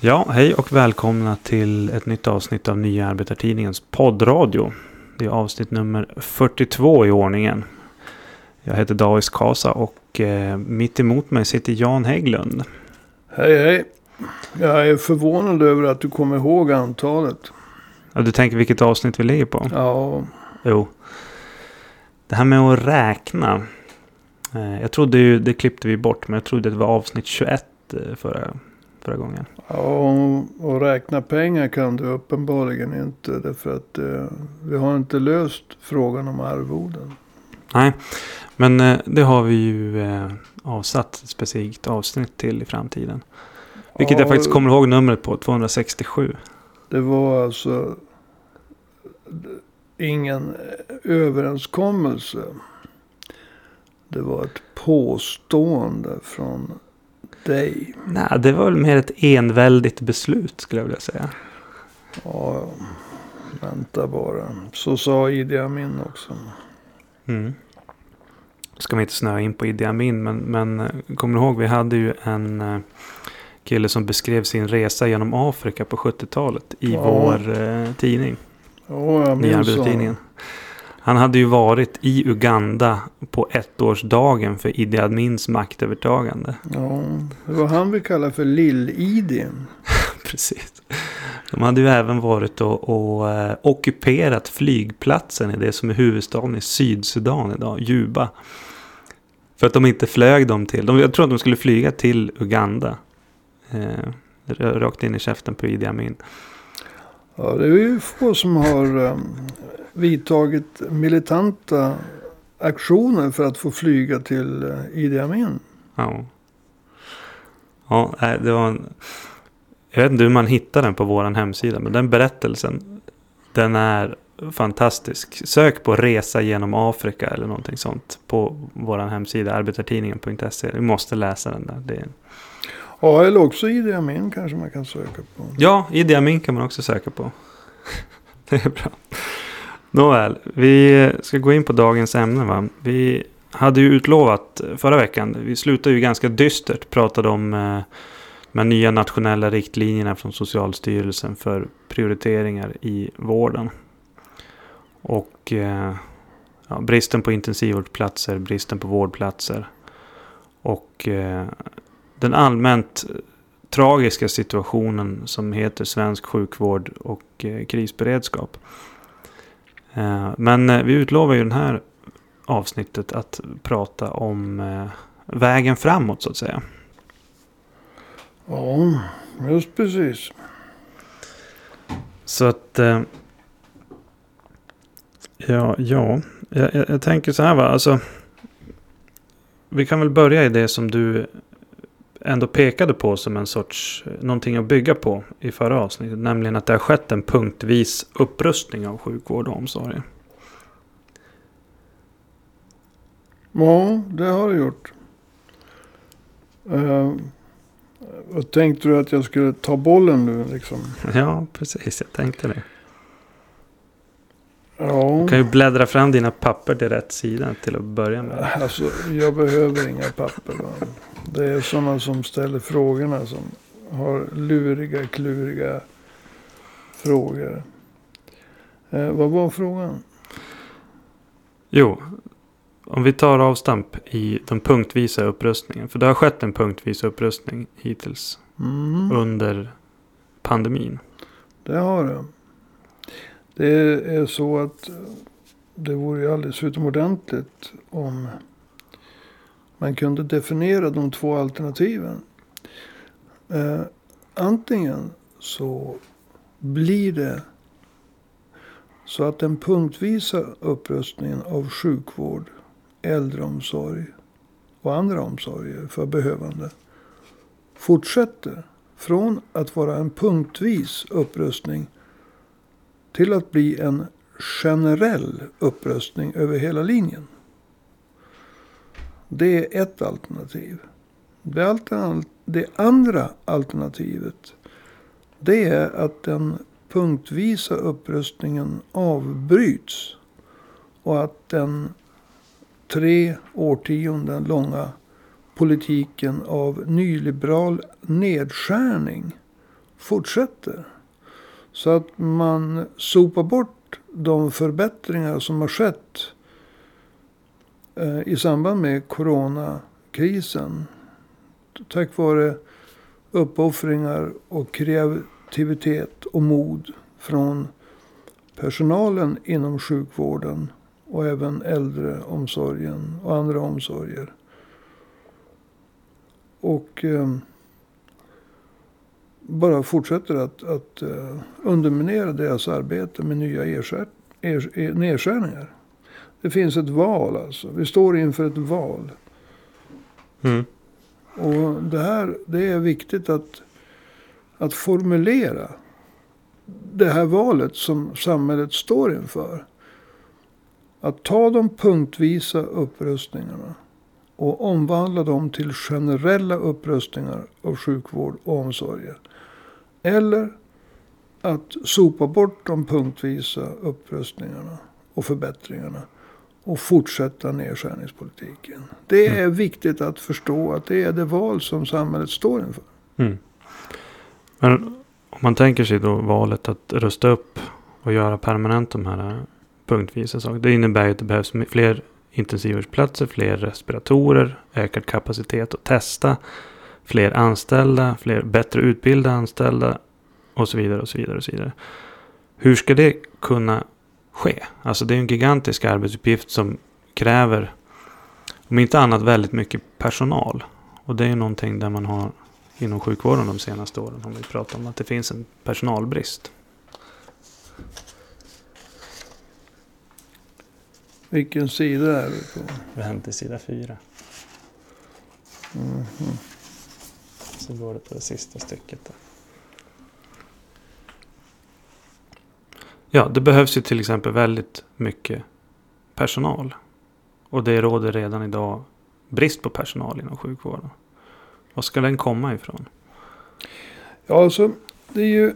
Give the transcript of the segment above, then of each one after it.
Ja, hej och välkomna till ett nytt avsnitt av Nya Arbetartidningens poddradio. Det är avsnitt nummer 42 i ordningen. Jag heter Davis Kasa och eh, mitt emot mig sitter Jan Hägglund. Hej hej. Jag är förvånad över att du kommer ihåg antalet. Ja, du tänker vilket avsnitt vi ligger på? Ja, Jo. Det här med att räkna. Eh, jag trodde ju, det klippte vi bort, men jag trodde det var avsnitt 21 eh, förra, förra gången. ja och räkna pengar kan du uppenbarligen inte. Därför att eh, vi har inte löst frågan om arvoden. Nej, men eh, det har vi ju eh, avsatt ett specifikt avsnitt till i framtiden. Vilket jag Ja, faktiskt kommer ihåg numret på, 267. Det var alltså ingen överenskommelse. Det var ett påstående från dig. Nej, det var väl mer ett enväldigt beslut skulle jag vilja säga. Ja, vänta bara. Så sa Idi Amin också. Mm. Ska vi inte snöa in på Idi Amin, men, men eh, kommer du ihåg, vi hade ju en eh, kille som beskrev sin resa genom Afrika på 70-talet i Ja. vår eh, tidning. Ja, jag minns Arbetartidningen. Han hade ju varit i Uganda på ettårsdagen för Idi Amins maktövertagande. Ja, det var han vi kallar för Lill-Idi. Precis. De hade ju även varit och, och eh, ockuperat flygplatsen i det som är huvudstaden i Sydsudan idag, Juba. För att de inte flög dem till, de, jag tror att de skulle flyga till Uganda. Eh, rakt in i käften på Idi Amin. Ja, det är ju få som har um, vidtagit militanta aktioner för att få flyga till eh, uh, Idi Amin. Ja. Ja, det var en... Jag vet inte hur man hittar den på vår hemsida, men den berättelsen, den är fantastisk. Sök på Resa genom Afrika eller någonting sånt på vår hemsida, arbetartidningen.se. Du måste läsa den där. Det är... Ja, eller också Idi Amin kanske man kan söka på. Ja, Idi Amin kan man också söka på. det är bra. Nåväl, vi ska gå in på dagens ämne. Va? Vi hade ju utlovat förra veckan, vi slutade ju ganska dystert, pratade om eh, de här nya nationella riktlinjerna från Socialstyrelsen för prioriteringar i vården. Och eh, ja, bristen på intensivvårdsplatser, bristen på vårdplatser. Och eh, den allmänt tragiska situationen som heter svensk sjukvård och eh, krisberedskap. Eh, men eh, vi utlovar ju den här avsnittet att prata om eh, vägen framåt så att säga. Ja, just precis. Så att... Eh, ja, ja. Jag, jag, jag tänker så här va. Alltså, vi kan väl börja i det som du ändå pekade på som en sorts... Någonting att bygga på i förra avsnittet. Nämligen att det har skett en punktvis upprustning av sjukvård och omsorg. Ja, det har det gjort. Uh, tänkte du att jag skulle ta bollen nu liksom? Ja, precis. Jag tänkte det. Ja, Du kan ju bläddra fram dina papper till rätt sida till att börja med. alltså jag behöver inga papper. Va? Det är sådana som ställer frågorna som har luriga, kluriga frågor. Eh, vad var frågan? Jo, om vi tar avstamp i den punktvisa upprustningen. För det har skett en punktvis upprustning hittills Mm. under pandemin. Det har det. Det är så att det vore ju alldeles utomordentligt om man kunde definiera de två alternativen. Eh, antingen så blir det så att den punktvisa upprustningen av sjukvård, äldreomsorg och andra omsorger för behövande fortsätter från att vara en punktvis upprustning till att bli en generell upprustning över hela linjen. Det är ett alternativ. Det, altern- det andra alternativet det är att den punktvisa upprustningen avbryts och att den tre årtionden långa politiken av nyliberal nedskärning fortsätter. Så att man sopar bort de förbättringar som har skett Eh, i samband med coronakrisen. Tack vare uppoffringar och kreativitet och mod från personalen inom sjukvården och även äldreomsorgen och andra omsorger. Och eh, bara fortsätter att, att eh, underminera deras arbete med nya erskär, er, eh, nedskärningar. Det finns ett val alltså. Vi står inför ett val. Mm. Och det här det är viktigt att, att formulera det här valet som samhället står inför. Att ta de punktvisa upprustningarna och omvandla dem till generella upprustningar av sjukvård och omsorger. Eller att sopa bort de punktvisa upprustningarna och förbättringarna och fortsätta nedskärningspolitiken. Det är mm. viktigt att förstå att det är det val som samhället står inför. Mm. Men om man tänker sig då valet att rusta upp och göra permanent de här punktvisa sakerna. Det innebär ju att det behövs fler intensivvårdsplatser, fler respiratorer, ökad kapacitet att testa, fler anställda, fler bättre utbildade anställda och så vidare och så vidare och så vidare. Hur ska det kunna ske? Alltså det är en gigantisk arbetsuppgift som kräver, om inte annat, väldigt mycket personal. Och det är ju någonting där man har inom sjukvården de senaste åren har vi pratat om att det finns en personalbrist. Vilken sida är vi på? Vi till sida fyra. Mm -hmm. Så går det på det sista stycket. Där. Ja, det behövs ju till exempel väldigt mycket personal. Och det råder redan idag brist på personal inom sjukvården. Var ska den komma ifrån? Ja, alltså det är ju...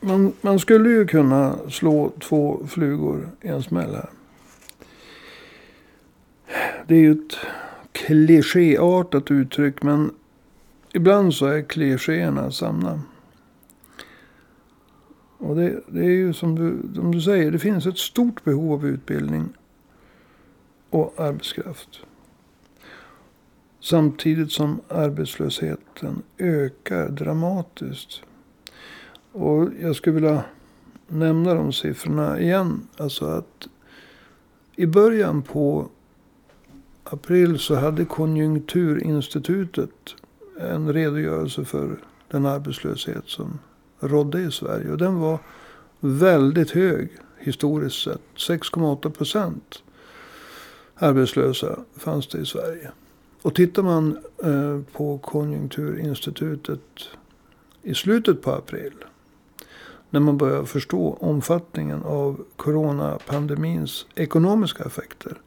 Man, man skulle ju kunna slå två flugor i en smäll här. Det är ju ett klichéartat uttryck men ibland så är klichéerna sanna. Och det, det, är ju som du, som du säger, det finns ett stort behov av utbildning och arbetskraft. Samtidigt som arbetslösheten ökar dramatiskt. Och jag skulle vilja nämna de siffrorna igen. Alltså att i början på april så hade Konjunkturinstitutet en redogörelse för den arbetslöshet som rådde i Sverige. Och den var väldigt hög historiskt sett. 6,8 procent arbetslösa fanns det i Sverige. Och tittar man eh, på Konjunkturinstitutet i slutet på april. När man börjar förstå omfattningen av coronapandemins ekonomiska effekter.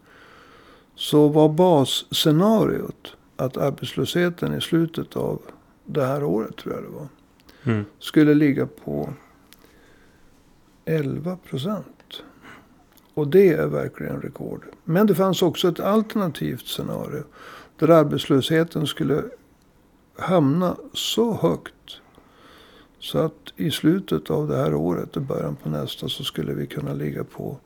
Så var basscenariot att arbetslösheten i slutet av det här året tror jag det var. Mm. Skulle ligga på 11 procent. Och det är verkligen rekord. Men det fanns också ett alternativt scenario. Där arbetslösheten skulle hamna så högt. Så att i slutet av det här året och början på nästa så skulle vi kunna ligga på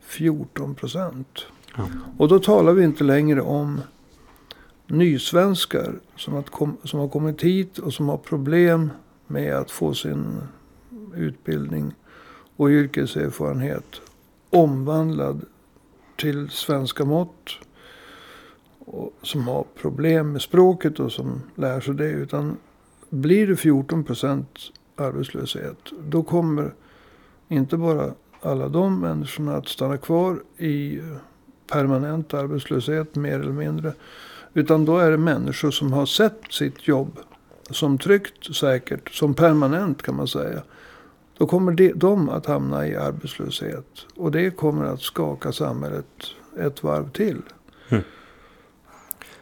14 procent. Ja. Och då talar vi inte längre om nysvenskar som, att kom, som har kommit hit och som har problem med att få sin utbildning och yrkeserfarenhet omvandlad till svenska mått. Och som har problem med språket och som lär sig det. Utan blir det 14 procent arbetslöshet. Då kommer inte bara alla de människorna att stanna kvar i permanent arbetslöshet mer eller mindre. Utan då är det människor som har sett sitt jobb som tryggt, säkert, som permanent kan man säga. Då kommer de att hamna i arbetslöshet. Och det kommer att skaka samhället ett varv till. Mm.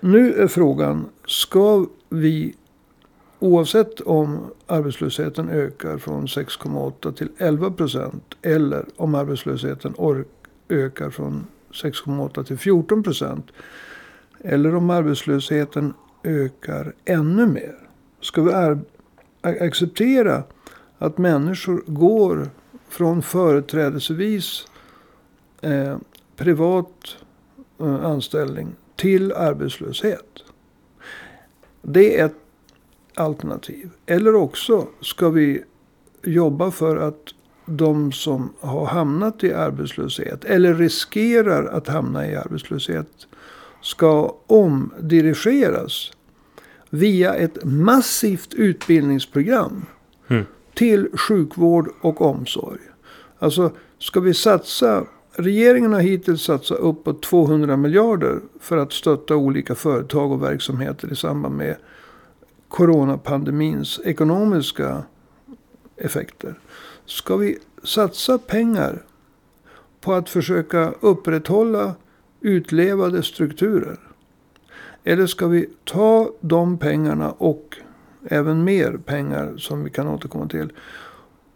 Nu är frågan, ska vi oavsett om arbetslösheten ökar från 6,8 till 11 procent. Eller om arbetslösheten ökar från 6,8 till 14 procent. Eller om arbetslösheten ökar ännu mer. Ska vi acceptera att människor går från företrädesvis eh, privat eh, anställning till arbetslöshet. Det är ett alternativ. Eller också ska vi jobba för att de som har hamnat i arbetslöshet eller riskerar att hamna i arbetslöshet ska omdirigeras via ett massivt utbildningsprogram Mm. till sjukvård och omsorg. Alltså ska vi satsa Regeringen har hittills satsat uppåt 200 miljarder för att stötta olika företag och verksamheter i samband med coronapandemins ekonomiska effekter. Ska vi satsa pengar på att försöka upprätthålla utlevade strukturer? Eller ska vi ta de pengarna och även mer pengar som vi kan återkomma till.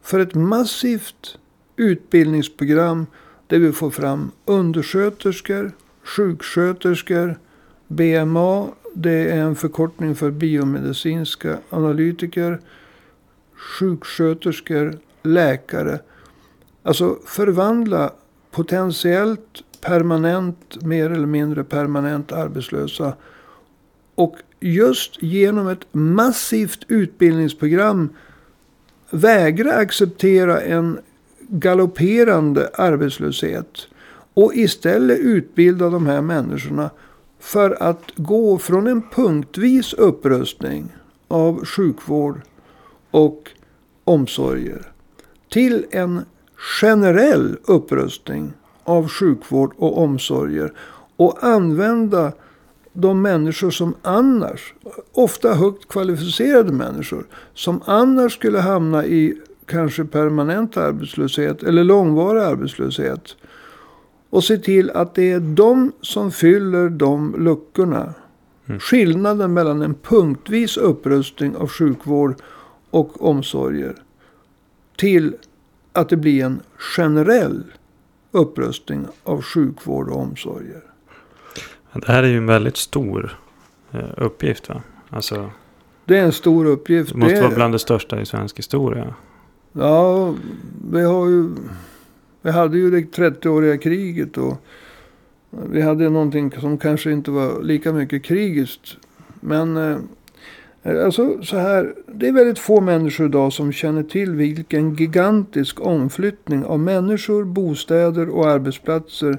För ett massivt utbildningsprogram där vi får fram undersköterskor, sjuksköterskor, BMA. Det är en förkortning för biomedicinska analytiker. Sjuksköterskor, läkare. Alltså förvandla potentiellt permanent, mer eller mindre permanent arbetslösa. Och just genom ett massivt utbildningsprogram vägra acceptera en galopperande arbetslöshet. Och istället utbilda de här människorna för att gå från en punktvis upprustning av sjukvård och omsorger till en generell upprustning av sjukvård och omsorger. Och använda de människor som annars, ofta högt kvalificerade människor, som annars skulle hamna i kanske permanent arbetslöshet eller långvarig arbetslöshet. Och se till att det är de som fyller de luckorna. Mm. Skillnaden mellan en punktvis upprustning av sjukvård och omsorger till att det blir en generell upprustning av sjukvård och omsorger. Det här är ju en väldigt stor eh, uppgift va? Alltså, Det är en stor uppgift. det måste det, vara bland det största i svensk historia. Ja, vi har ju... Vi hade ju det 30-åriga kriget och vi hade någonting som kanske inte var lika mycket krigiskt. Men eh, alltså så här, det är väldigt få människor idag som känner till vilken gigantisk omflyttning av människor, bostäder och arbetsplatser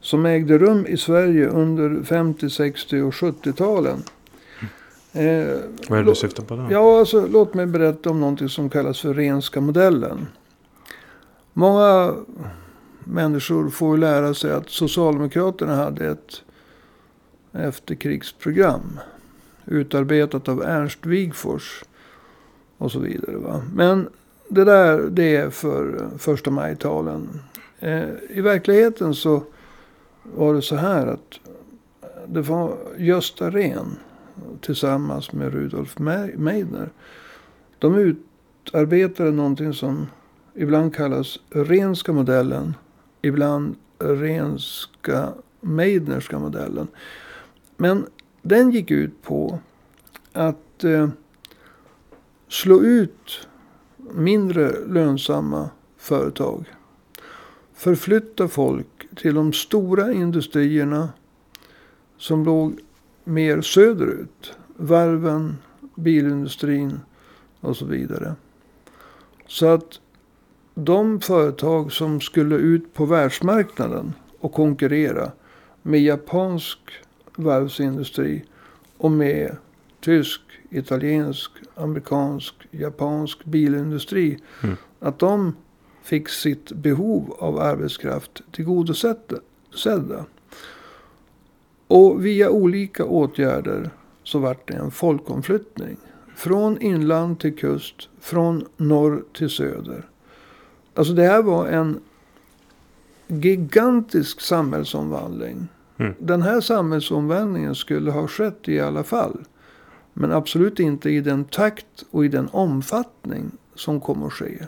som ägde rum i Sverige under 50, 60 och 70-talen. Eh, Vad är det du syftar på då? Ja, alltså, låt mig berätta om någonting som kallas för Renska modellen. Många människor får lära sig att Socialdemokraterna hade ett efterkrigsprogram. Utarbetat av Ernst Wigforss. Och så vidare. Va? Men det där det är för första majtalen. Eh, I verkligheten så var det så här att det var Gösta Rehn tillsammans med Rudolf Meidner. De utarbetade någonting som ibland kallas Renska modellen. Ibland Renska Meidnerska modellen. Men den gick ut på att eh, slå ut mindre lönsamma företag. Förflytta folk till de stora industrierna som låg mer söderut. Varven, bilindustrin och så vidare. Så att de företag som skulle ut på världsmarknaden och konkurrera med japansk varvsindustri och med tysk, italiensk, amerikansk, japansk bilindustri. Mm. Att de fick sitt behov av arbetskraft tillgodosedda. Och via olika åtgärder så vart det en folkomflyttning. Från inland till kust, från norr till söder. Alltså det här var en gigantisk samhällsomvandling. Mm. Den här samhällsomvandlingen skulle ha skett i alla fall. Men absolut inte i den takt och i den omfattning som kommer att ske.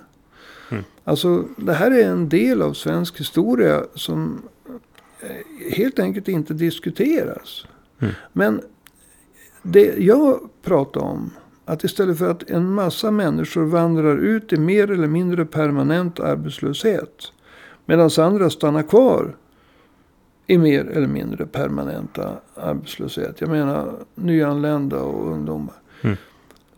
Mm. Alltså det här är en del av svensk historia som eh, helt enkelt inte diskuteras. Mm. Men det jag pratar om. att istället för att en massa människor vandrar ut i mer eller mindre permanent arbetslöshet. Medan andra stannar kvar i mer eller mindre permanenta arbetslöshet. Jag menar nyanlända och ungdomar. Mm.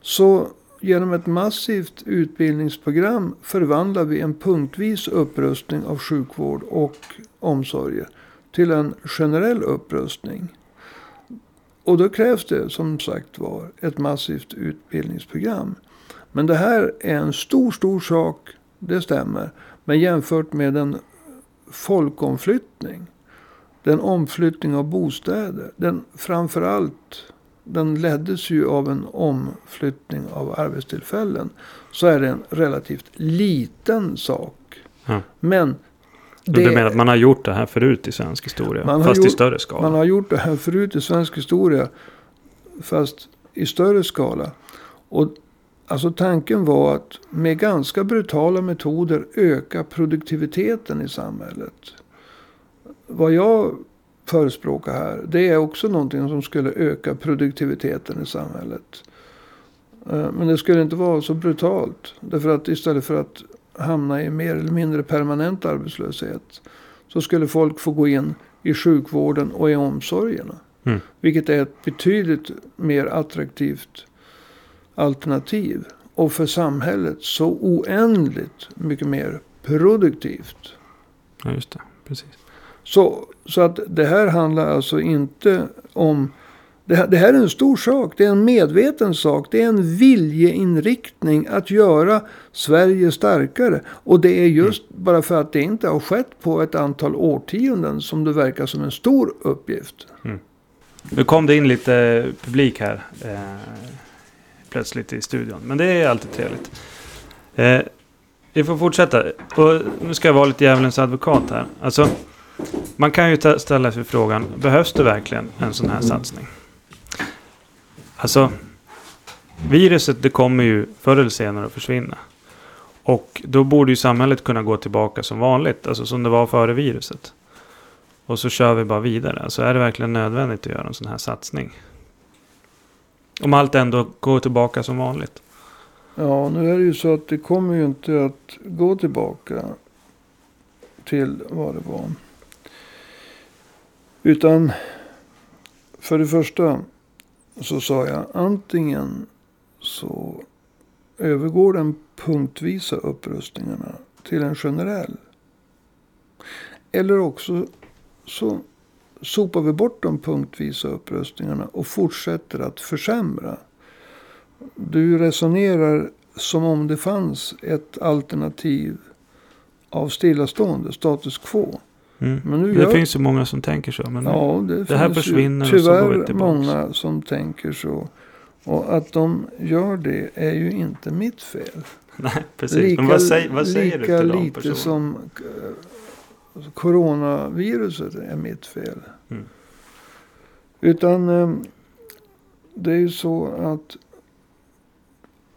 Så genom ett massivt utbildningsprogram förvandlar vi en punktvis upprustning av sjukvård och omsorger till en generell upprustning. Och då krävs det som sagt var ett massivt utbildningsprogram. Men det här är en stor, stor sak. Det stämmer. Men jämfört med en folkomflyttning. Den omflyttning av bostäder. Den framförallt. Den leddes ju av en omflyttning av arbetstillfällen. Så är det en relativt liten sak. Ja. Men Det... Du menar att man har gjort det här förut i svensk historia? Fast i gjort- större skala? Man har gjort det här förut i svensk historia. Fast i större skala. Och alltså tanken var att med ganska brutala metoder öka produktiviteten i samhället. Vad jag förespråkar här. Det är också någonting som skulle öka produktiviteten i samhället. Eh, Men det skulle inte vara så brutalt. Därför att istället för att hamna i mer eller mindre permanent arbetslöshet. Så skulle folk få gå in i sjukvården och i omsorgerna. Mm. Vilket är ett betydligt mer attraktivt alternativ. Och för samhället så oändligt mycket mer produktivt. Ja, just det. Precis. Så, så att det här handlar alltså inte om... Det här, det här är en stor sak. Det är en medveten sak. Det är en viljeinriktning att göra Sverige starkare. Och det är just bara för att det inte har skett på ett antal årtionden som det verkar som en stor uppgift. Nu kom det in lite publik här. Eh, plötsligt i studion. Men det är alltid trevligt. Eh, vi får fortsätta. Och nu ska jag vara lite djävulens advokat här. Alltså, man kan ju ställa sig frågan. Behövs det verkligen en sån här satsning? Alltså, viruset det kommer ju förr eller senare att försvinna. Och då borde ju samhället kunna gå tillbaka som vanligt. Alltså som det var före viruset. Och så kör vi bara vidare. Alltså är det verkligen nödvändigt att göra en sån här satsning? Om allt ändå går tillbaka som vanligt. Ja, nu är det ju så att det kommer ju inte att gå tillbaka till vad det var. Utan för det första så sa jag antingen så övergår den punktvisa upprustningarna till en generell. Eller också så sopar vi bort de punktvisa upprustningarna och fortsätter att försämra. Du resonerar som om det fanns ett alternativ av stillastående, status quo. Mm. Men nu det gör- finns ju många som tänker så. Men Ja, det, Det här försvinner ju och så går vi tyvärr tillbaks. många som tänker så. Och att de gör det är ju inte mitt fel. nej, precis. men vad säger, vad säger du lika till de lite som eh, coronaviruset är mitt fel. Mm. Utan eh, det är ju så att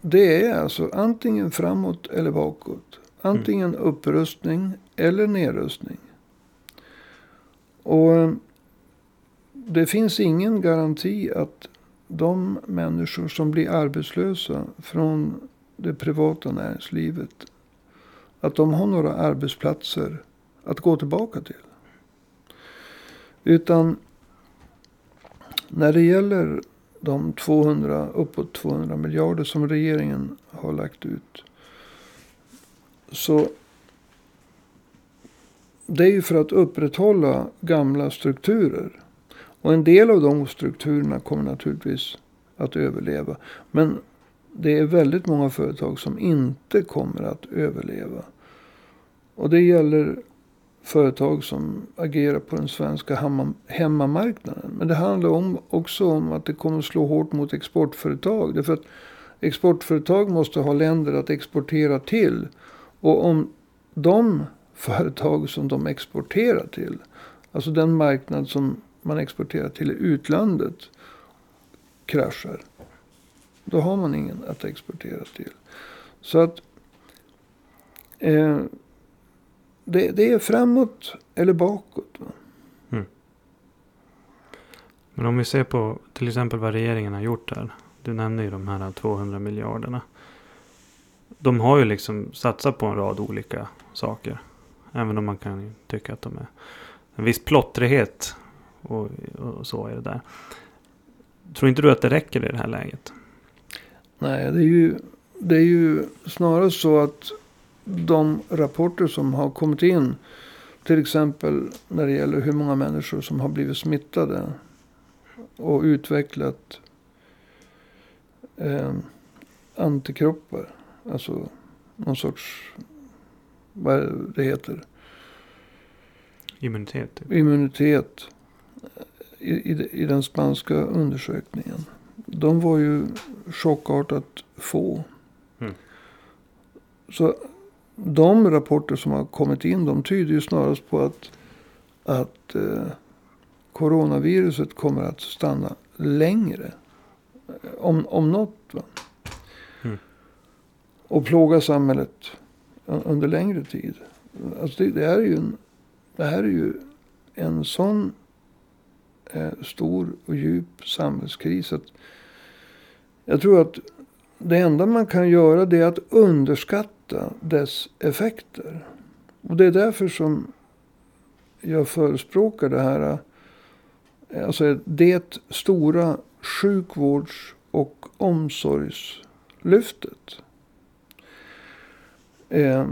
det är alltså antingen framåt eller bakåt. Antingen upprustning eller nedrustning. Och det finns ingen garanti att de människor som blir arbetslösa från det privata näringslivet. Att de har några arbetsplatser att gå tillbaka till. Utan när det gäller de 200, uppåt 200 miljarder som regeringen har lagt ut. Så det är ju för att upprätthålla gamla strukturer. Och en del av de strukturerna kommer naturligtvis att överleva. Men det är väldigt många företag som inte kommer att överleva. Och det gäller företag som agerar på den svenska hemmamarknaden. Men det handlar om, också om att det kommer att slå hårt mot exportföretag. Därför att exportföretag måste ha länder att exportera till. Och om de företag som de exporterar till, alltså den marknad som man exporterar till i utlandet, kraschar. Då har man ingen att exportera till. Så att eh, det, det är framåt eller bakåt. Va? Mm. Men om vi ser på till exempel vad regeringen har gjort här. Du nämnde ju de här 200 miljarderna. De har ju liksom satsat på en rad olika saker. Även om man kan tycka att de är en viss plottrighet. Och, och så är det där. Tror inte du att det räcker i det här läget? Nej, det är ju, det är ju snarare så att de rapporter som har kommit in. Till exempel när det gäller hur många människor som har blivit smittade. Och utvecklat eh, antikroppar. Alltså någon sorts, vad det heter? Immunitet. Typ. Immunitet. I, i, I den spanska undersökningen. De var ju chockartat få. Mm. Så de rapporter som har kommit in. De tyder ju snarast på att, att eh, coronaviruset kommer att stanna längre. Om, om något. Mm. Och plåga samhället under längre tid. Alltså det, det, är ju en, det här är ju en sån eh, stor och djup samhällskris. Att jag tror att det enda man kan göra det är att underskatta dess effekter. Och det är därför som jag förespråkar det här. Eh, alltså det stora sjukvårds och omsorgslyftet. Eh,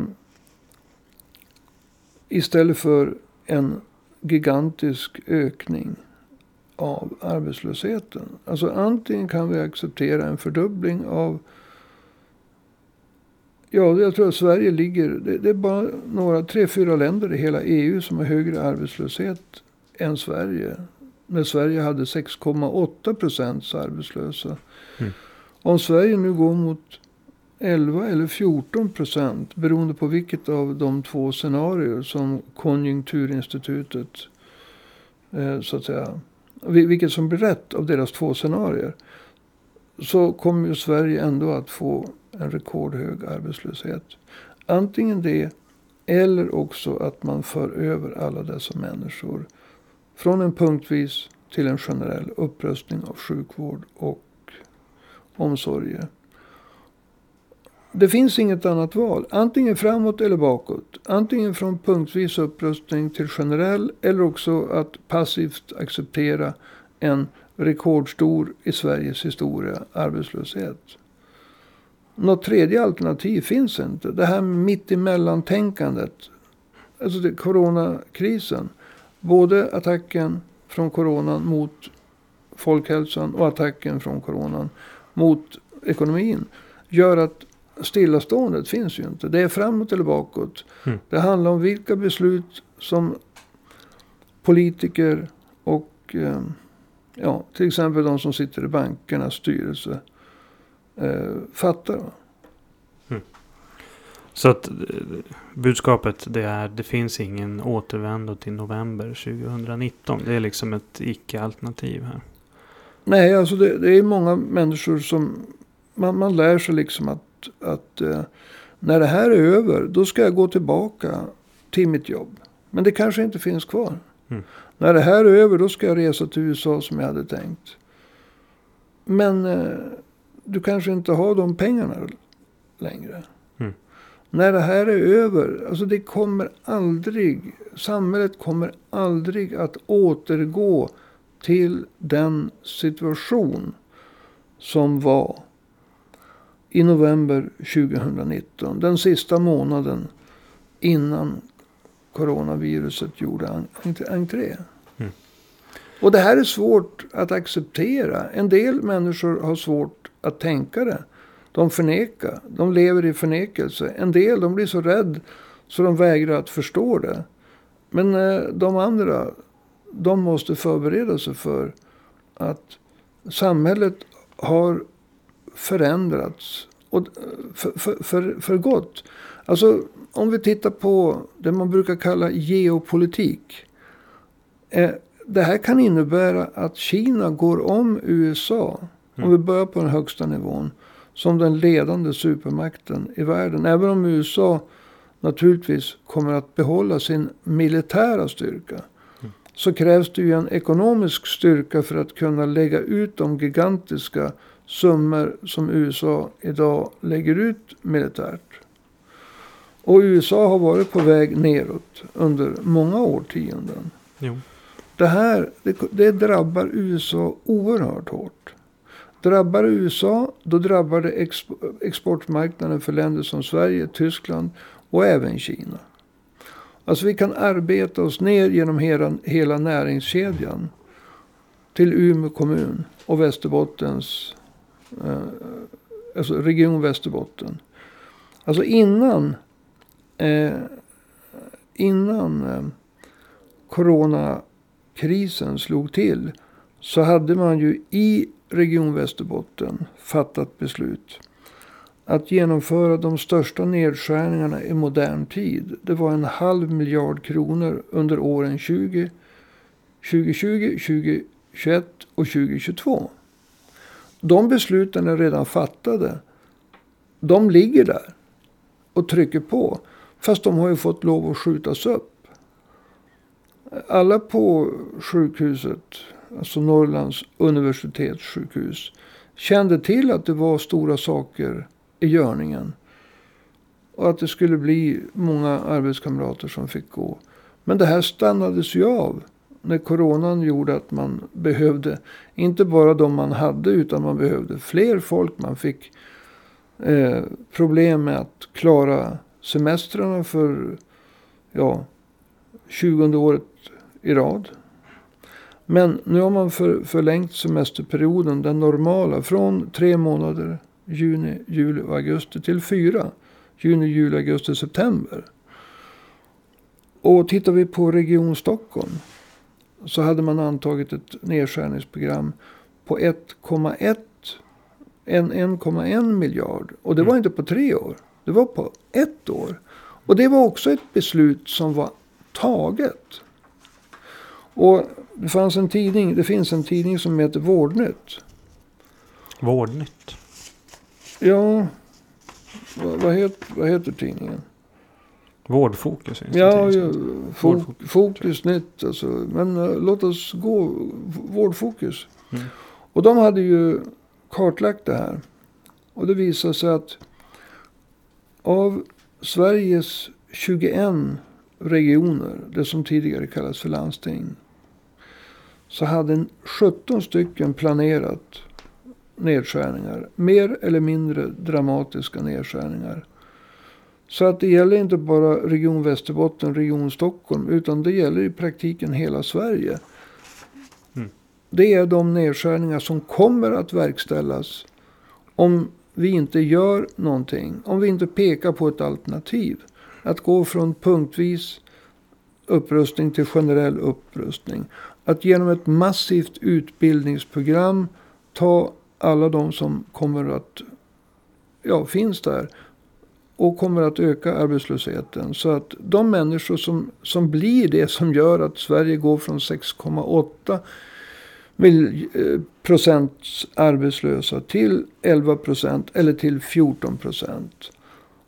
istället för en gigantisk ökning av arbetslösheten. Alltså antingen kan vi acceptera en fördubbling av Ja, jag tror att Sverige ligger... Det, det, är bara några, tre, fyra länder i hela EU som har högre arbetslöshet än Sverige. När Sverige hade 6,8 procents arbetslösa. Mm. Om Sverige nu går mot 11 eller 14 procent. Beroende på vilket av de två scenarier som Konjunkturinstitutet eh, så att säga vilket som blir rätt av deras två scenarier. Så kommer ju Sverige ändå att få en rekordhög arbetslöshet. Antingen det eller också att man för över alla dessa människor från en punktvis till en generell upprustning av sjukvård och omsorger. Det finns inget annat val. Antingen framåt eller bakåt. Antingen från punktvis upprustning till generell. Eller också att passivt acceptera en rekordstor i Sveriges historia arbetslöshet. Något tredje alternativ finns inte. Det här mittemellan-tänkandet. Alltså det, coronakrisen. Både attacken från coronan mot folkhälsan och attacken från coronan mot ekonomin. Gör att stillaståendet finns ju inte. Det är framåt eller bakåt. Mm. Det handlar om vilka beslut som politiker och eh, ja, till exempel de som sitter i bankernas styrelse eh, fattar. Mm. Så att eh, budskapet det är det finns ingen återvändo till november 2019. Det är liksom ett icke-alternativ här. Nej, alltså det, det är många människor som man, man lär sig liksom att att eh, när det här är över, då ska jag gå tillbaka till mitt jobb. Men det kanske inte finns kvar. Mm. När det här är över, då ska jag resa till USA som jag hade tänkt. Men eh, du kanske inte har de pengarna längre. Mm. När det här är över, alltså det kommer aldrig, samhället kommer aldrig att återgå till den situation som var i november 2019. Den sista månaden innan coronaviruset gjorde entré. Mm. Och det här är svårt att acceptera. En del människor har svårt att tänka det. De förnekar. De lever i förnekelse. En del de blir så rädd så de vägrar att förstå det. Men eh, de andra, de måste förbereda sig för att samhället har förändrats. Och för, för, för, för gott. Alltså om vi tittar på det man brukar kalla geopolitik. Eh, det här kan innebära att Kina går om USA. Mm. Om vi börjar på den högsta nivån. Som den ledande supermakten i världen. Även om USA naturligtvis kommer att behålla sin militära styrka. Mm. Så krävs det ju en ekonomisk styrka för att kunna lägga ut de gigantiska summor som USA idag lägger ut militärt. Och USA har varit på väg neråt under många årtionden. Jo. Det här det, det drabbar USA oerhört hårt. Drabbar USA, då drabbar det exp exportmarknaden för länder som Sverige, Tyskland och även Kina. Alltså vi kan arbeta oss ner genom hela, hela näringskedjan. Till Umeå kommun och Västerbottens, Eh, alltså Region Västerbotten. Alltså innan, eh, innan eh, coronakrisen slog till. Så hade man ju i Region Västerbotten fattat beslut att genomföra de största nedskärningarna i modern tid. Det var en halv miljard kronor under åren 20, 2020, 2021 och 2022. De besluten är redan fattade. De ligger där och trycker på. Fast de har ju fått lov att skjutas upp. Alla på sjukhuset, alltså Norrlands universitetssjukhus, kände till att det var stora saker i görningen. Och att det skulle bli många arbetskamrater som fick gå. Men det här stannades ju av. När coronan gjorde att man behövde, inte bara de man hade, utan man behövde fler folk. Man fick eh, problem med att klara semestrarna för, ja, 20 året i rad. Men nu har man för, förlängt semesterperioden, den normala, från tre månader juni, juli och augusti till fyra. Juni, juli, augusti, september. Och tittar vi på Region Stockholm. Så hade man antagit ett nedskärningsprogram på 1,1 1,1 miljard. Och det var mm. inte på tre år. Det var på ett år. Och det var också ett beslut som var taget. Och det fanns en tidning, det finns en tidning som heter Vårdnytt. Vårdnytt? Ja, vad, vad, heter, vad heter tidningen? Vårdfokus? Ja, ja fo Fokus Nytt. Alltså. Men uh, låt oss gå Vårdfokus. Mm. Och de hade ju kartlagt det här. Och det visade sig att av Sveriges 21 regioner, det som tidigare kallades för landsting. Så hade 17 stycken planerat nedskärningar. Mer eller mindre dramatiska nedskärningar. Så att det gäller inte bara Region Västerbotten, Region Stockholm. Utan det gäller i praktiken hela Sverige. Mm. Det är de nedskärningar som kommer att verkställas. Om vi inte gör någonting. Om vi inte pekar på ett alternativ. Att gå från punktvis upprustning till generell upprustning. Att genom ett massivt utbildningsprogram ta alla de som kommer att ja, finns där och kommer att öka arbetslösheten. Så att de människor som, som blir det som gör att Sverige går från 6,8 eh, procent arbetslösa till 11 procent eller till 14 procent.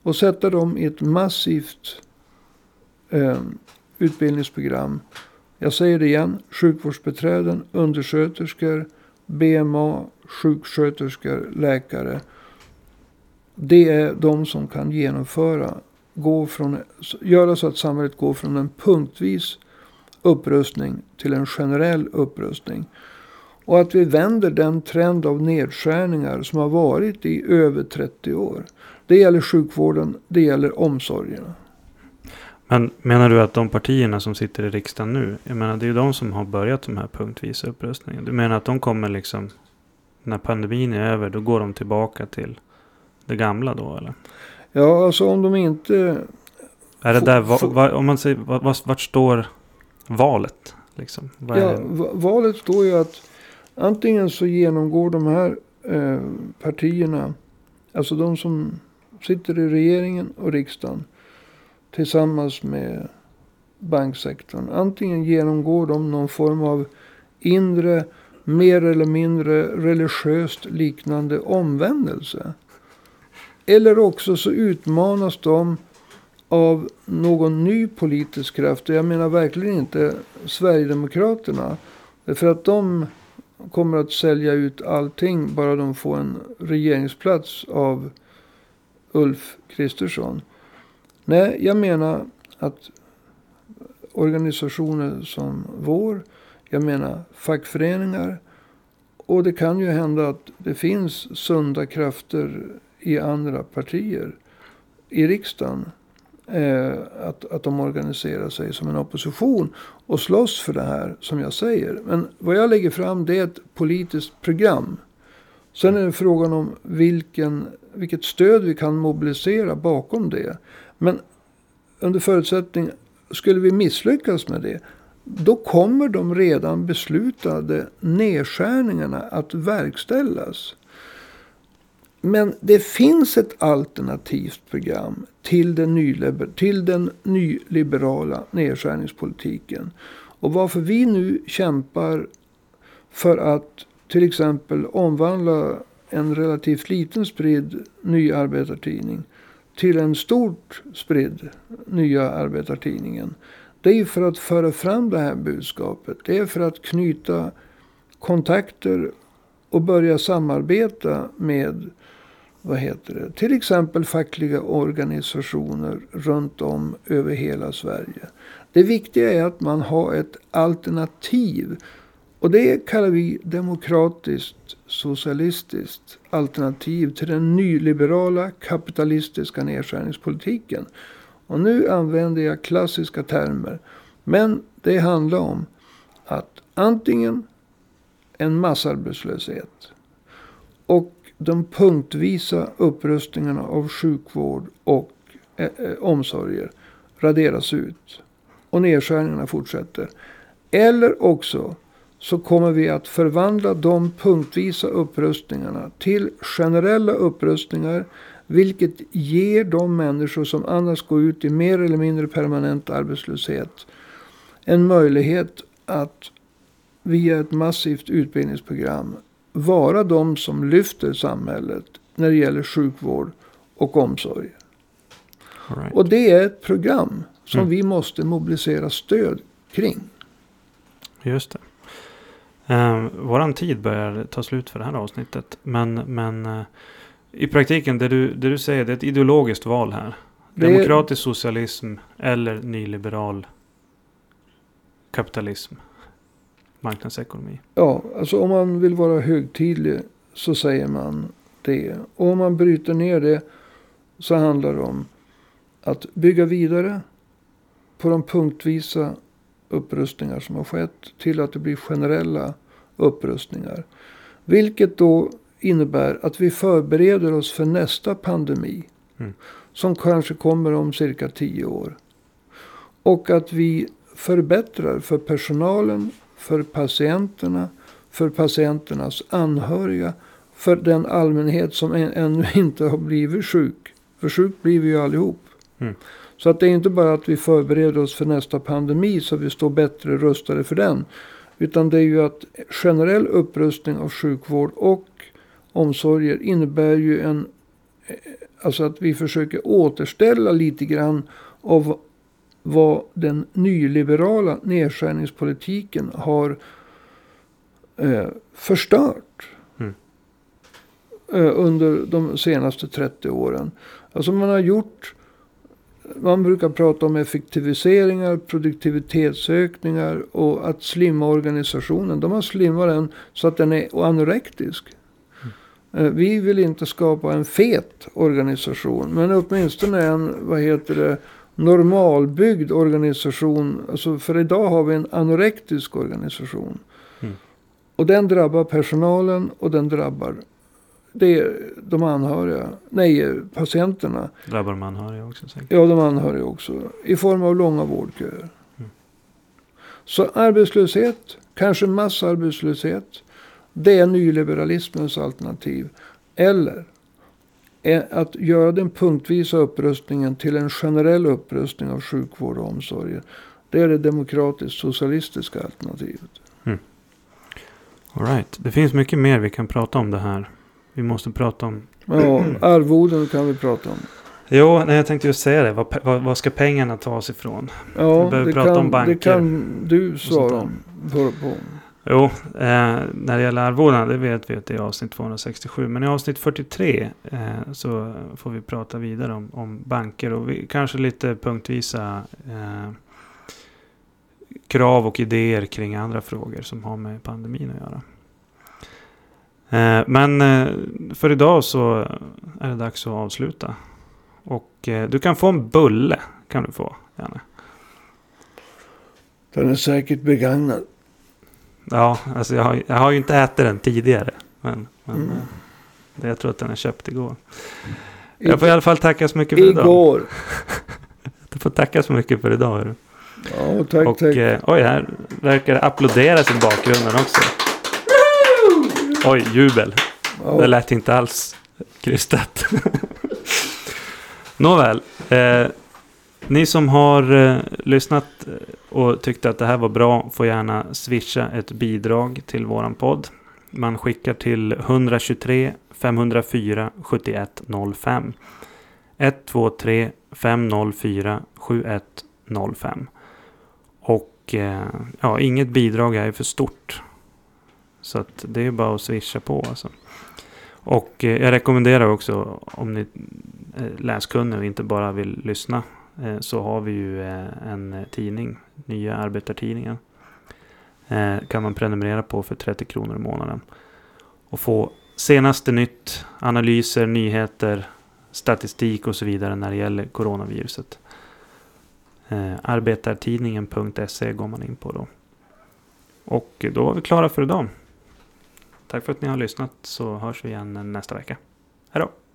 Och sätta dem i ett massivt eh, utbildningsprogram. Jag säger det igen. Sjukvårdsbeträden, undersköterskor, BMA, sjuksköterskor, läkare. Det är de som kan genomföra, gå från, göra så att samhället går från en punktvis upprustning till en generell upprustning. Och att vi vänder den trend av nedskärningar som har varit i över 30 år. Det gäller sjukvården, det gäller omsorgerna. Men menar du att de partierna som sitter i riksdagen nu, jag menar det är ju de som har börjat de här punktvisa upprustningarna. Du menar att de kommer liksom, när pandemin är över, då går de tillbaka till det gamla då eller? Ja, alltså om de inte... Är det där, va, va, om man säger, va, vart står valet? Liksom? ja, valet står ju att antingen så genomgår de här eh, partierna, alltså de som sitter i regeringen och riksdagen, tillsammans med banksektorn. Antingen genomgår de någon form av inre, mer eller mindre religiöst liknande omvändelse. Eller också så utmanas de av någon ny politisk kraft. Jag menar verkligen inte Sverigedemokraterna. Därför att de kommer att sälja ut allting bara de får en regeringsplats av Ulf Kristersson. Nej, jag menar att organisationer som vår, jag menar fackföreningar och det kan ju hända att det finns sunda krafter i andra partier i riksdagen. Eh, att, att de organiserar sig som en opposition och slåss för det här som jag säger. Men vad jag lägger fram det är ett politiskt program. Sen är det frågan om vilken, vilket stöd vi kan mobilisera bakom det. Men under förutsättning, skulle vi misslyckas med det. Då kommer de redan beslutade nedskärningarna att verkställas. Men det finns ett alternativt program till den, nyliber till den nyliberala nedskärningspolitiken. Och varför vi nu kämpar för att till exempel omvandla en relativt liten spridd ny arbetartidning till en stort spridd nya arbetartidningen. Det är för att föra fram det här budskapet. Det är för att knyta kontakter och börja samarbeta med vad heter det, till exempel fackliga organisationer runt om över hela Sverige. Det viktiga är att man har ett alternativ. Och det kallar vi demokratiskt socialistiskt alternativ till den nyliberala kapitalistiska nedskärningspolitiken. Och nu använder jag klassiska termer. Men det handlar om att antingen en massarbetslöshet och de punktvisa upprustningarna av sjukvård och eh, eh, omsorger raderas ut. Och nedskärningarna fortsätter. Eller också så kommer vi att förvandla de punktvisa upprustningarna till generella upprustningar. Vilket ger de människor som annars går ut i mer eller mindre permanent arbetslöshet en möjlighet att via ett massivt utbildningsprogram vara de som lyfter samhället när det gäller sjukvård och omsorg. Right. Och det är ett program som mm. vi måste mobilisera stöd kring. Just det. Uh, våran tid börjar ta slut för det här avsnittet. Men, men uh, i praktiken, det du, det du säger, det är ett ideologiskt val här. Det Demokratisk socialism eller nyliberal kapitalism marknadsekonomi. Ja, alltså om man vill vara högtidlig så säger man det. Och om man bryter ner det så handlar det om att bygga vidare på de punktvisa upprustningar som har skett till att det blir generella upprustningar. Vilket då innebär att vi förbereder oss för nästa pandemi. Mm. Som kanske kommer om cirka tio år. Och att vi förbättrar för personalen för patienterna, för patienternas anhöriga, för den allmänhet som ännu inte har blivit sjuk. För sjuk blir vi ju allihop. Mm. Så att det är inte bara att vi förbereder oss för nästa pandemi så vi står bättre rustade för den. Utan det är ju att generell upprustning av sjukvård och omsorger innebär ju en... Alltså att vi försöker återställa lite grann av vad den nyliberala nedskärningspolitiken har eh, förstört. Mm. Eh, under de senaste 30 åren. Alltså man har gjort man brukar prata om effektiviseringar, produktivitetsökningar och att slimma organisationen. De har slimmat den så att den är anorektisk. Mm. Vi vill inte skapa en fet organisation. Men åtminstone en, vad heter det, normalbyggd organisation. Alltså för idag har vi en anorektisk organisation. Mm. Och den drabbar personalen och den drabbar det de anhöriga. Nej, patienterna. Drabbar de anhöriga också? Säkert. Ja, de anhöriga också. I form av långa vårdköer. Mm. Så arbetslöshet, kanske massarbetslöshet. Det är nyliberalismens alternativ. Eller att göra den punktvisa upprustningen till en generell upprustning av sjukvård och omsorger. Det är det demokratiskt socialistiska alternativet. Mm. All right. Det finns mycket mer vi kan prata om det här. Vi måste prata om... Ja, arvoden kan vi prata om. Jo, nej, jag tänkte just säga det. Vad, vad, vad ska pengarna tas ifrån? Ja, vi behöver prata kan, om banker. Det kan du svara på. Jo, eh, när det gäller arvodena, det vet vi att det är avsnitt 267. Men i avsnitt 43 eh, så får vi prata vidare om, om banker och vi, kanske lite punktvisa eh, krav och idéer kring andra frågor som har med pandemin att göra. Eh, men eh, för idag så är det dags att avsluta. Och eh, du kan få en bulle, kan du få, Janne. Den är säkert begagnad. Ja, alltså jag har, jag har ju inte ätit den tidigare. Men, men Mm. eh, det, jag tror att den är köpt igår. Jag får i alla fall tacka så mycket för idag. Igår. Du får tacka så mycket för idag. hörru. Ja, tack, Och tack. eh, oj, här verkar det applåderas i bakgrunden också. Oj, jubel. Det Ja, lät inte alls krystat. Nåväl. Eh, ni som har eh, lyssnat eh, och tyckte att det här var bra får gärna swisha ett bidrag till våran podd. Man skickar till 123 504 7105. 123 504 7105. Och eh, ja, inget bidrag är för stort. Så att det är bara att swisha på alltså. Och eh, jag rekommenderar också om ni eh, är läskunniga och inte bara vill lyssna. Eh, så har vi ju eh, en eh, tidning, Nya Arbetartidningen. Kan man prenumerera på för 30 kronor i månaden. Och få senaste nytt, analyser, nyheter, statistik och så vidare när det gäller coronaviruset. Arbetartidningen.se går man in på då. Och då var vi klara för idag. Tack för att ni har lyssnat så hörs vi igen nästa vecka. Hej då!